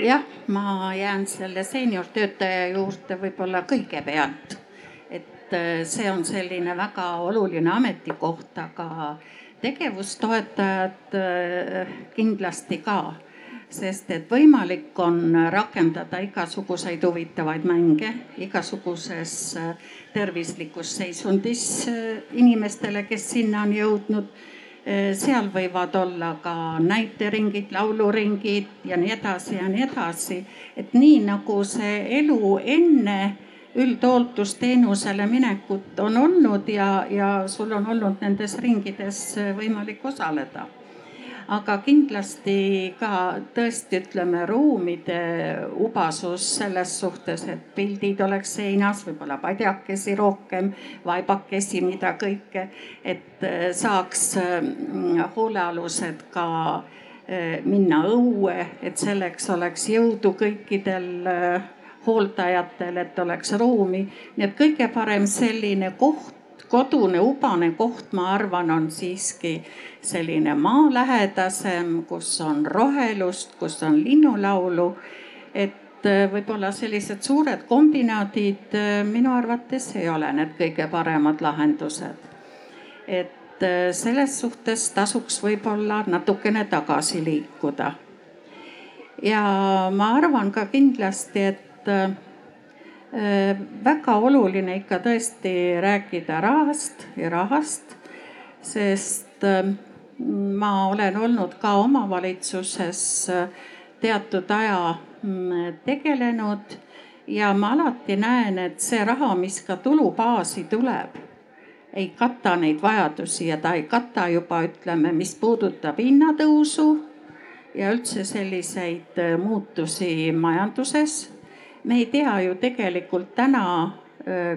jah, ma jään selle seeniortöötaja juurde võib-olla kõigepealt. et äh, see on selline väga oluline ametikoht, aga tegevustoetajad äh, kindlasti ka. sest et võimalik on rakendada igasuguseid huvitavaid mänge igasuguses äh, tervislikus seisundis inimestele, kes sinna on jõudnud seal võivad olla ka näiteringid, lauluringid ja nii edasi ja nii edasi. et nii nagu see elu enne üldhooldusteenusele minekut on olnud ja, ja sul on olnud nendes ringides võimalik osaleda aga kindlasti ka tõesti ütleme ruumide ubasus selles suhtes, et pildid oleks seinas, võib-olla padjakesi rohkem, vaibakesi, mida kõike, et äh, saaks mm, hoolealused ka äh, minna õue, et selleks oleks jõudu kõikidel äh, hooldajatel, et oleks ruumi. nii et kõige parem selline koht kodune ubane koht, ma arvan, on siiski selline maalähedasem, kus on rohelust, kus on linnulaulu. et äh, võib-olla sellised suured kombinaadid äh, minu arvates ei ole need kõige paremad lahendused. et äh, selles suhtes tasuks võib-olla natukene tagasi liikuda. ja ma arvan ka kindlasti, et väga oluline ikka tõesti rääkida rahast ja rahast, sest äh, ma olen olnud ka omavalitsuses äh, teatud aja mm, tegelenud ja ma alati näen, et see raha, mis ka tulubaasi tuleb, ei kata neid vajadusi ja ta ei kata juba ütleme, mis puudutab hinnatõusu ja üldse selliseid muutusi majanduses me ei tea ju tegelikult täna,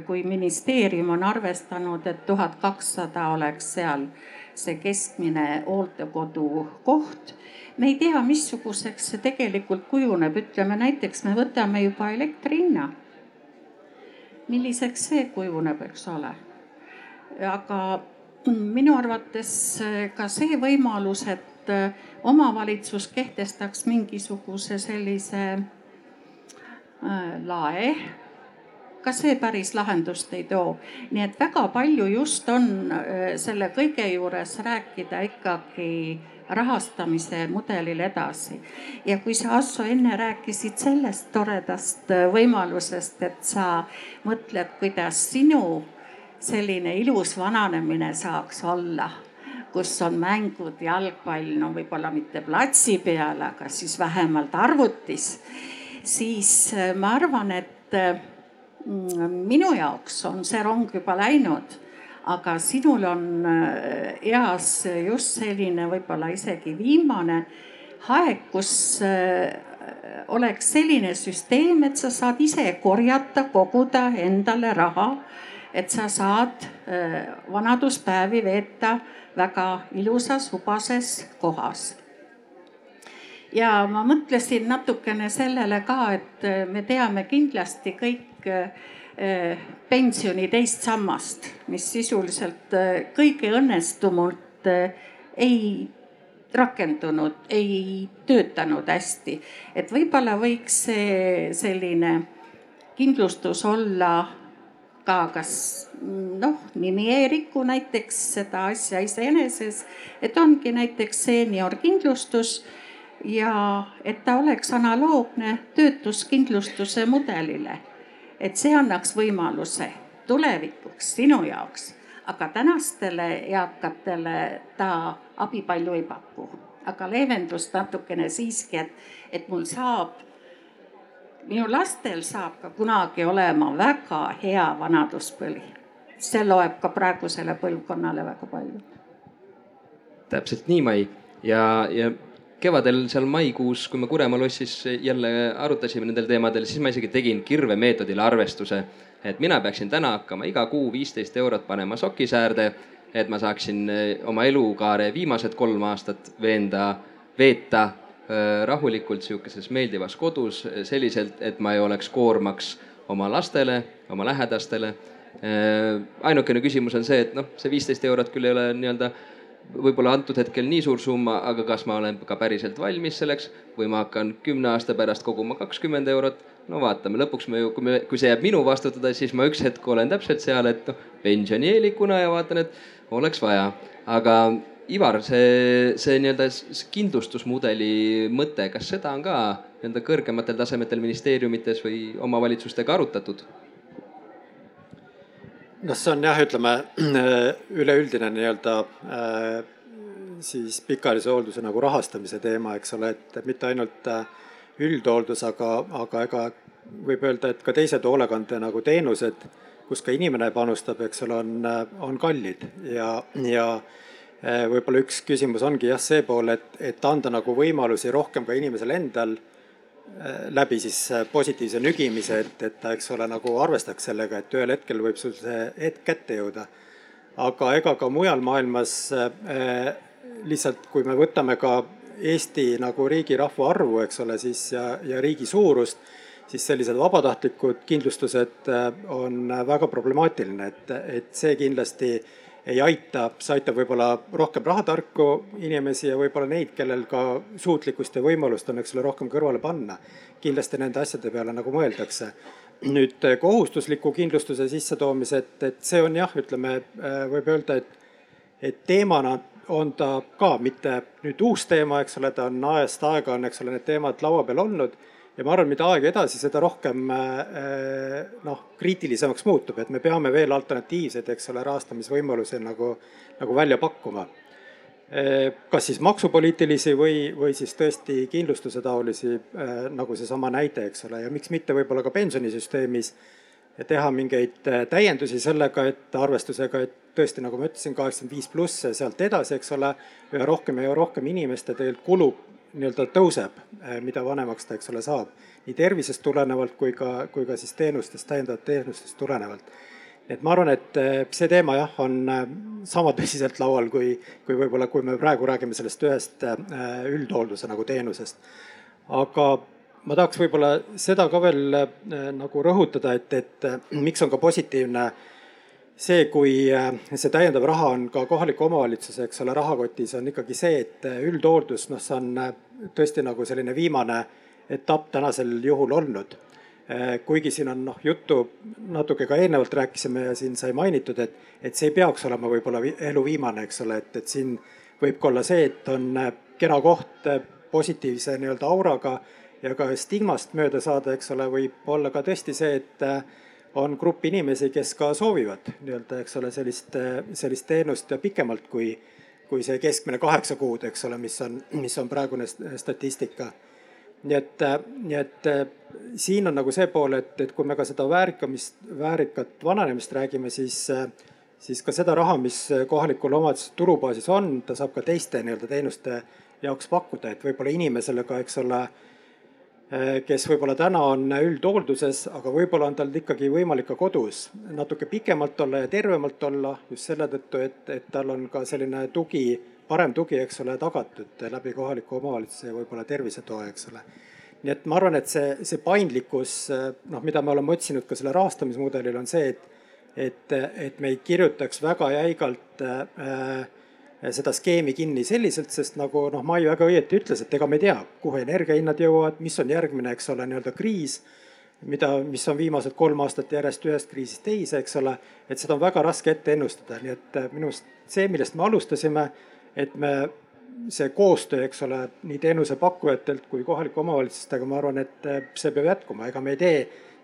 kui ministeerium on arvestanud, et tuhat kakssada oleks seal see keskmine hooldekodu koht. me ei tea, missuguseks see tegelikult kujuneb, ütleme näiteks me võtame juba elektri hinna. milliseks see kujuneb, eks ole. aga minu arvates ka see võimalus, et omavalitsus kehtestaks mingisuguse sellise lae. ka see päris lahendust ei too, nii et väga palju just on äh, selle kõige juures rääkida ikkagi rahastamise mudelil edasi. ja kui sa, Asso, enne rääkisid sellest toredast äh, võimalusest, et sa mõtled, kuidas sinu selline ilus vananemine saaks olla kus on mängud, jalgpall, no võib-olla mitte platsi peal, aga siis vähemalt arvutis siis äh, ma arvan, et äh, minu jaoks on see rong juba läinud, aga sinul on äh, eas just selline võib-olla isegi viimane aeg, kus oleks selline süsteem, et sa saad ise korjata, koguda endale raha, et sa saad vanaduspäevi veeta väga ilusas, hubases kohas ja ma mõtlesin natukene sellele ka, et äh, me teame kindlasti kõik äh, pensioni teist sammast, mis sisuliselt kõige õnnestumult ei rakendunud, ei töötanud hästi. et võib-olla võiks see selline kindlustus olla ka kas noh, nimi ei riku näiteks seda asja iseeneses, et ongi näiteks seeniorkindlustus ja et ta oleks analoogne töötuskindlustuse mudelile. et see annaks võimaluse tulevikuks sinu jaoks, aga tänastele eakatele ta abi palju ei paku, aga leevendust natukene siiski, et, et mul saab minu lastel saab ka kunagi olema väga hea vanaduspõli. see loeb ka praegusele põlvkonnale väga palju. täpselt nii, Mai ja, ja kevadel seal maikuus, kui me Kuremaa lossis jälle arutasime nendel teemadel, siis ma isegi tegin kirvemeetodile arvestuse, et mina peaksin täna hakkama iga kuu viisteist eurot panema sokisäärde, et ma saaksin oma elukaare viimased kolm aastat veenda, veeta Äh, rahulikult sihukeses meeldivas kodus selliselt, et ma ei oleks koormaks oma lastele, oma lähedastele. Äh, ainukene küsimus on see, et noh, see viisteist eurot küll ei ole nii-öelda võib-olla antud hetkel nii suur summa, aga kas ma olen ka päriselt valmis selleks või ma hakkan kümne aasta pärast koguma kakskümmend eurot. no vaatame, lõpuks me ju, kui me, kui see jääb minu vastutada, siis ma üks hetk olen täpselt seal, et noh, pensionieelikuna ja vaatan, et oleks vaja, aga Ivar, see, see nii-öelda kindlustusmudeli mõte, kas seda on ka nii-öelda kõrgematel tasemetel ministeeriumites või omavalitsustega arutatud? Noh, see on jah, ütleme üleüldine nii-öelda äh, siis pikaajalise hoolduse nagu rahastamise teema, eks ole, et mitte ainult äh, üldhooldus, aga, aga ega võib öelda, et ka teised hoolekande nagu teenused, kus ka inimene panustab, eks ole, on, on kallid. Ja, ja Äh, võib-olla üks küsimus ongi jah, see pool, et, et anda nagu võimalusi rohkem ka inimesel endal äh, läbi siis äh, positiivse nügimise, et, et ta, eks ole, nagu arvestaks sellega, et ühel hetkel võib sul see hetk kätte jõuda. aga ega ka mujal maailmas äh, lihtsalt, kui me võtame ka Eesti nagu riigi rahvaarvu, eks ole, siis ja, ja riigi suurust, siis sellised vabatahtlikud kindlustused on väga problemaatiline, et, et see kindlasti äh, ei aita, see aitab võib-olla rohkem rahatarku inimesi ja võib-olla neid, kellel ka suutlikkust ja võimalust on, eks ole, rohkem kõrvale panna. kindlasti nende asjade peale nagu mõeldakse. nüüd eh, kohustusliku kindlustuse sissetoomise, et, et see on jah, ütleme, eh, võib öelda, et, et teemana on ta ka mitte nüüd uus teema, eks ole, ta on ajast aega on, eks ole, need teemad laua peal olnud ja ma arvan, mida aeg edasi, seda rohkem äh, noh, kriitilisemaks muutub, et me peame veel alternatiivseid, eks ole, rahastamisvõimalusi nagu, nagu välja pakkuma. Äh, kas siis maksupoliitilisi või, või siis tõesti kindlustuse taolisi, äh, nagu seesama näide, eks ole, ja miks mitte võib-olla ka pensionisüsteemis teha mingeid täiendusi sellega, et arvestusega, et tõesti, nagu ma ütlesin, kaheksakümmend viis pluss ja sealt edasi, eks ole, üha rohkem ja rohkem inimeste tegelikult kulub nii-öelda tõuseb, eh, mida vanemaks ta, eks ole, saab. nii tervisest tulenevalt kui ka, kui ka siis teenustest, täiendavat teenustest tulenevalt. et ma arvan, et eh, see teema jah, on eh, sama tõsiselt laual, kui, kui võib-olla, kui me praegu räägime sellest ühest üldhoolduse nagu teenusest. aga ma tahaks võib-olla seda ka veel nagu rõhutada, et, et miks on ka positiivne äh, see, kui äh, see täiendav raha on ka kohaliku omavalitsuse, eks ole, rahakotis, on ikkagi see, et äh, üldhooldus, noh, see on äh, tõesti nagu selline viimane etapp tänasel juhul olnud. kuigi siin on noh, juttu natuke ka eelnevalt rääkisime ja siin sai mainitud, et, et see ei peaks olema võib-olla elu viimane, eks ole, et, et siin võib ka olla see, et on kena koht positiivse nii-öelda auraga ja ka stigmast mööda saada, eks ole, võib olla ka tõesti see, et on grupp inimesi, kes ka soovivad nii-öelda, eks ole, sellist, sellist teenust pikemalt kui, kui see keskmine kaheksa kuud, eks ole, mis on, mis on praegune statistika. nii et, nii et siin on nagu see pool, et, et kui me ka seda väärikamist, väärikat vananemist räägime, siis, siis ka seda raha, mis kohalikul omavalitsusel tulubaasis on, ta saab ka teiste nii-öelda teenuste jaoks pakkuda, et võib-olla inimesele ka, eks ole kes võib-olla täna on üldhoolduses, aga võib-olla on tal ikkagi võimalik ka kodus natuke pikemalt olla ja tervemalt olla just selle tõttu, et, et tal on ka selline tugi, parem tugi, eks ole, tagatud läbi kohaliku omavalitsuse ja võib-olla tervisetoe, eks ole. nii et ma arvan, et see, see paindlikkus, noh, mida me oleme otsinud ka selle rahastamismudelil, on see, et, et, et me ei kirjutaks väga jäigalt äh, seda skeemi kinni selliselt, sest nagu noh, Mai väga õieti ütles, et ega me ei tea, kuhu energiahinnad jõuavad, mis on järgmine, eks ole, nii-öelda kriis mida, mis on viimased kolm aastat järjest ühest kriisist teise, eks ole, et seda on väga raske ette ennustada, nii et minu arust see, millest me alustasime, et me see koostöö, eks ole, nii teenusepakkujatelt kui kohalike omavalitsustega, ma arvan, et eh, see peab jätkuma, ega me ei tee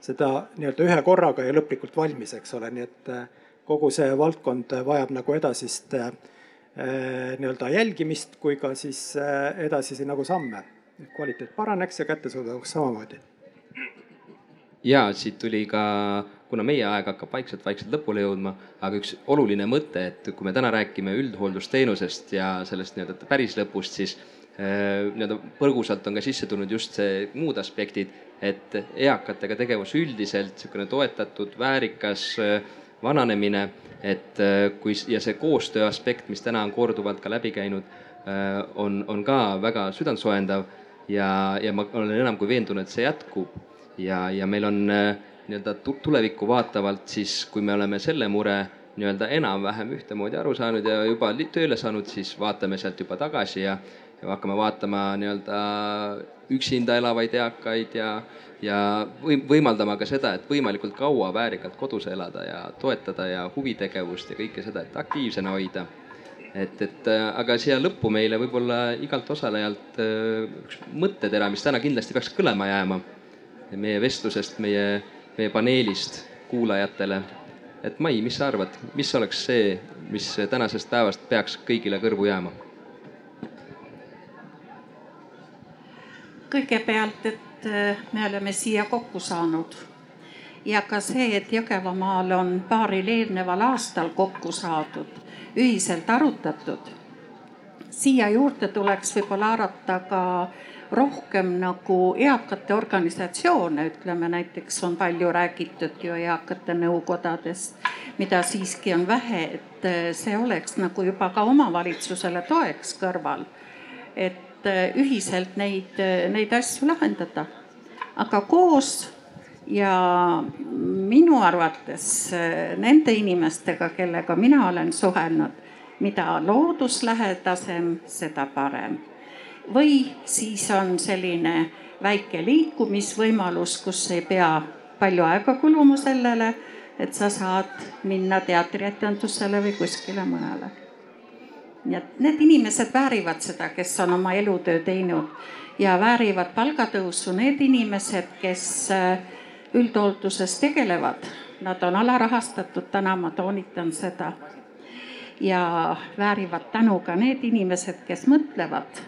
seda nii-öelda ühe korraga ja lõplikult valmis, eks ole, nii et eh, kogu see valdkond vajab nagu edasist eh, nii-öelda jälgimist kui ka siis edasisi nagu samme. kvaliteet paraneks ja kättesaadavus samamoodi. ja siit tuli ka kuna meie aeg hakkab vaikselt-vaikselt lõpule jõudma, aga üks oluline mõte, et kui me täna räägime üldhooldusteenusest ja sellest nii-öelda päris lõpust, siis äh, nii-öelda põgusalt on ka sisse tulnud just see muud aspektid, et eakatega tegevus üldiselt, niisugune toetatud, väärikas äh, vananemine, et äh, kui ja see koostöö aspekt, mis täna on korduvalt ka läbi käinud, on, on ka väga südantsoojendav ja, ja ma olen enam kui veendunud, et see jätkub. Ja, ja meil on äh, nii-öelda tulevikku vaatavalt, siis kui me oleme selle mure nii-öelda enam-vähem ühtemoodi aru saanud ja juba tööle saanud, siis vaatame sealt juba tagasi ja, ja hakkame vaatama nii-öelda üksinda elavaid eakaid ja, ja või, võimaldama ka seda, et võimalikult kaua väärikalt kodus elada ja toetada ja huvitegevust ja kõike seda, et aktiivsena hoida. et, et aga siia lõppu meile võib-olla igalt osalejalt üks mõttetera, mis täna kindlasti peaks kõlama jääma meie vestlusest, meie meie paneelist kuulajatele. et Mai, mis sa arvad, mis oleks see, mis tänasest päevast peaks kõigile kõrvu jääma? Kõigepealt, et äh, me oleme siia kokku saanud ja ka see, et Jõgevamaal on paaril eelneval aastal kokku saadud, ühiselt arutatud. siia juurde tuleks võib-olla haarata ka rohkem nagu eakate organisatsioone, ütleme näiteks on palju räägitud ju eakate nõukodadest, mida siiski on vähe, et äh, see oleks nagu juba ka omavalitsusele toeks kõrval. et äh, ühiselt neid, äh, neid asju lahendada, aga koos ja minu arvates nende inimestega, kellega mina olen suhelnud, mida looduslähedasem, seda parem või siis on selline väike liikumisvõimalus, kus ei pea palju aega kuluma sellele, et sa saad minna teatrietendusele või kuskile mujale. Nii et need inimesed väärivad seda, kes on oma elutöö teinud ja väärivad palgatõusu need inimesed, kes äh, üldhoolduses tegelevad. Nad on alarahastatud, täna ma toonitan seda. ja väärivad tänu ka need inimesed, kes mõtlevad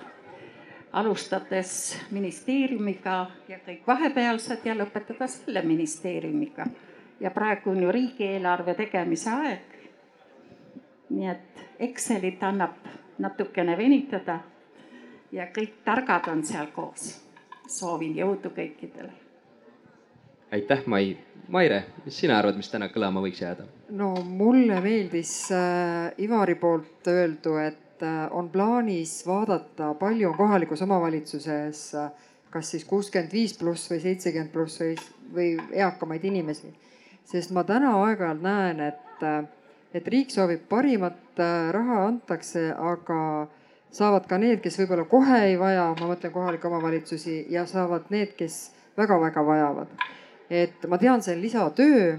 alustades ministeeriumiga ja kõik vahepealsed ja lõpetada selle ministeeriumiga. ja praegu on ju riigieelarve tegemise aeg. Nii et Excelit annab natukene venitada ja kõik targad on seal koos. soovin jõudu kõikidele. aitäh, Mai. Maire, mis sina arvad, mis täna kõlama võiks jääda? no mulle meeldis äh, Ivari poolt öeldu, et äh, on plaanis vaadata, palju on kohalikus omavalitsuses äh, kas siis kuuskümmend viis pluss või seitsekümmend pluss või, või eakamaid inimesi. sest ma täna aeg-ajalt näen, et, äh, et riik soovib parimat, raha antakse, aga saavad ka need, kes võib-olla kohe ei vaja, ma mõtlen kohalikke omavalitsusi ja saavad need, kes väga-väga vajavad. et ma tean, see on lisatöö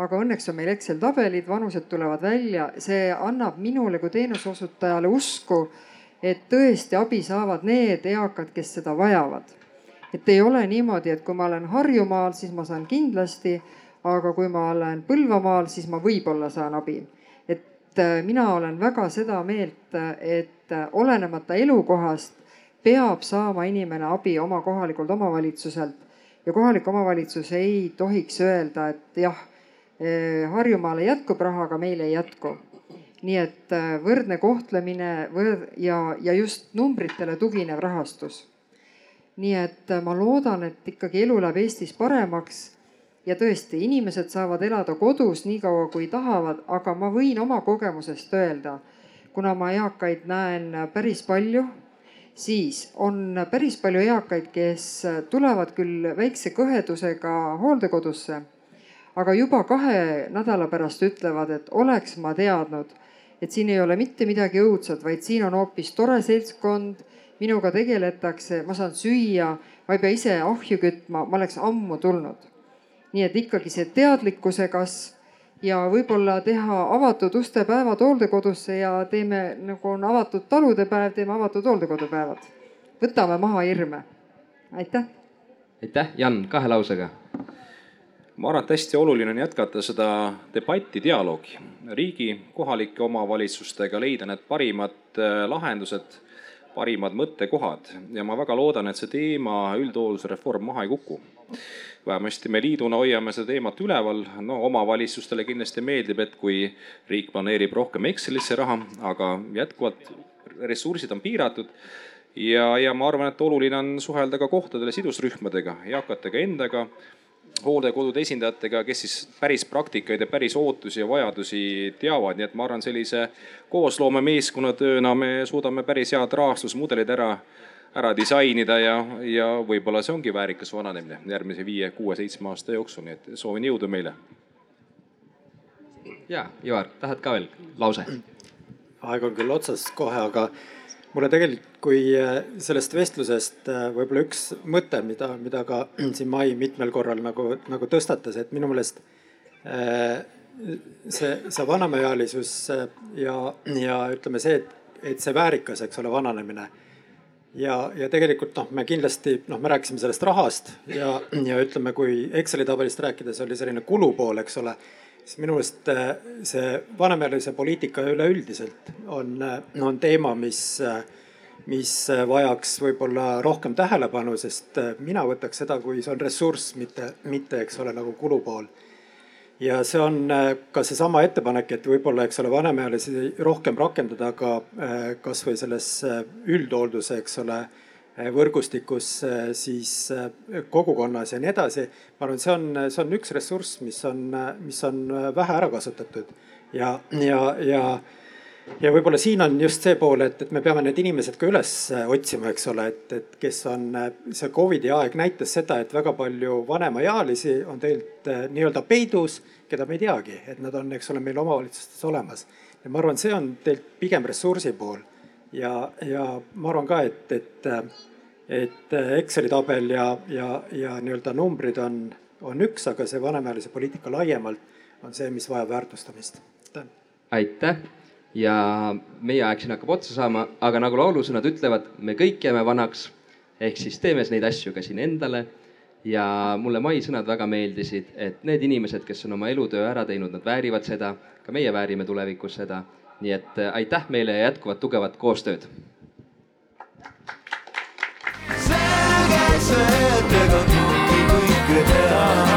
aga õnneks on meil Excel tabelid, vanused tulevad välja, see annab minule kui teenuseosutajale usku, et tõesti abi saavad need eakad, kes seda vajavad. et ei ole niimoodi, et kui ma olen Harjumaal, siis ma saan kindlasti, aga kui ma olen Põlvamaal, siis ma võib-olla saan abi. et äh, mina olen väga seda meelt, et äh, olenemata elukohast peab saama inimene abi oma kohalikult omavalitsuselt ja kohalik omavalitsus ei tohiks öelda, et jah Eh, Harjumaale jätkub raha, aga meil ei jätku. nii et võrdne kohtlemine võr- ja, ja just numbritele tuginev rahastus. nii et ma loodan, et ikkagi elu läheb Eestis paremaks ja tõesti, inimesed saavad elada kodus nii kaua, kui tahavad, aga ma võin oma kogemusest öelda, kuna ma eakaid näen päris palju, siis on päris palju eakaid, kes tulevad küll väikse kõhedusega hooldekodusse, aga juba kahe nädala pärast ütlevad, et oleks ma teadnud, et siin ei ole mitte midagi õudset, vaid siin on hoopis tore seltskond, minuga tegeletakse, ma saan süüa, ma ei pea ise ahju kütma, ma oleks ammu tulnud. Nii et ikkagi see teadlikkuse kasv ja võib-olla teha avatud uste päevad hooldekodusse ja teeme nagu on avatud talude päev, teeme avatud hooldekodupäevad. võtame maha hirme. aitäh. aitäh, Jan, kahe lausega ma arvan, et hästi oluline on jätkata seda debatti, dialoogi riigi, kohalike omavalitsustega, leida need parimad äh, lahendused parimad mõttekohad ja ma väga loodan, et see teema, üldhoolduse reform maha ei kuku. Vähemasti me liiduna hoiame seda teemat üleval, no omavalitsustele kindlasti meeldib, et kui riik planeerib rohkem Excelisse raha, aga jätkuvalt ressursid on piiratud. Ja, ja ma arvan, et oluline on suhelda ka kohtadele sidusrühmadega, eakatega endaga hooldekodude esindajatega, kes siis päris praktikaid ja päris ootusi ja vajadusi teavad, nii et ma arvan, sellise koosloome tööna me suudame päris head rahastusmudelid ära, ära disainida ja, ja võib-olla see ongi väärikas vananemine järgmise viie, kuue, seitsme aasta jooksul, nii et soovin jõudu meile. ja, Ivar, tahad ka veel lause? aeg on küll otsas kohe, aga mulle tegelikult, kui äh, sellest vestlusest äh, võib-olla üks mõte, mida, mida ka siin Mai mitmel korral nagu, nagu tõstatas, et minu meelest äh, see, see vanemaealisus ja, ja ütleme see, et, et see väärikas, eks ole, vananemine. Ja, ja tegelikult noh, me kindlasti noh, me rääkisime sellest rahast ja, ja ütleme, kui Exceli tabelist rääkides oli selline kulupool, eks ole siis minu meelest äh, see vanemaealise poliitika üleüldiselt on, äh, on teema, mis, äh, mis vajaks võib-olla rohkem tähelepanu, sest mina võtaks seda, kui see on ressurss, mitte, mitte, eks ole, nagu kulupool. Ja see on ka seesama ettepanek, et võib-olla, eks ole, vanemaealisi rohkem rakendada ka kasvõi selles üldhoolduse, eks ole võrgustikus siis kogukonnas ja nii edasi. ma arvan, see on, see on üks ressurss, mis on, mis on vähe ära kasutatud ja, ja, ja ja võib-olla siin on just see pool, et, et me peame need inimesed ka üles otsima, eks ole, et, et kes on, see Covidi aeg näitas seda, et väga palju vanemaealisi on tegelikult nii-öelda peidus, keda me ei teagi, et nad on, eks ole, meil omavalitsustes olemas. ja ma arvan, see on tegelikult pigem ressursi pool ja, ja ma arvan ka, et, et, et Exceli tabel ja, ja, ja nii-öelda numbrid on, on üks, aga see vanemaealise poliitika laiemalt on see, mis vajab väärtustamist. aitäh ja meie aeg siin hakkab otsa saama, aga nagu laulusõnad ütlevad, me kõik jääme vanaks. ehk siis teeme neid asju ka siin endale. ja mulle Mai sõnad väga meeldisid, et need inimesed, kes on oma elutöö ära teinud, nad väärivad seda, ka meie väärime tulevikus seda nii et äh, aitäh meile ja jätkuvat tugevat koostööd. selge see, et ega kõike kõike teha.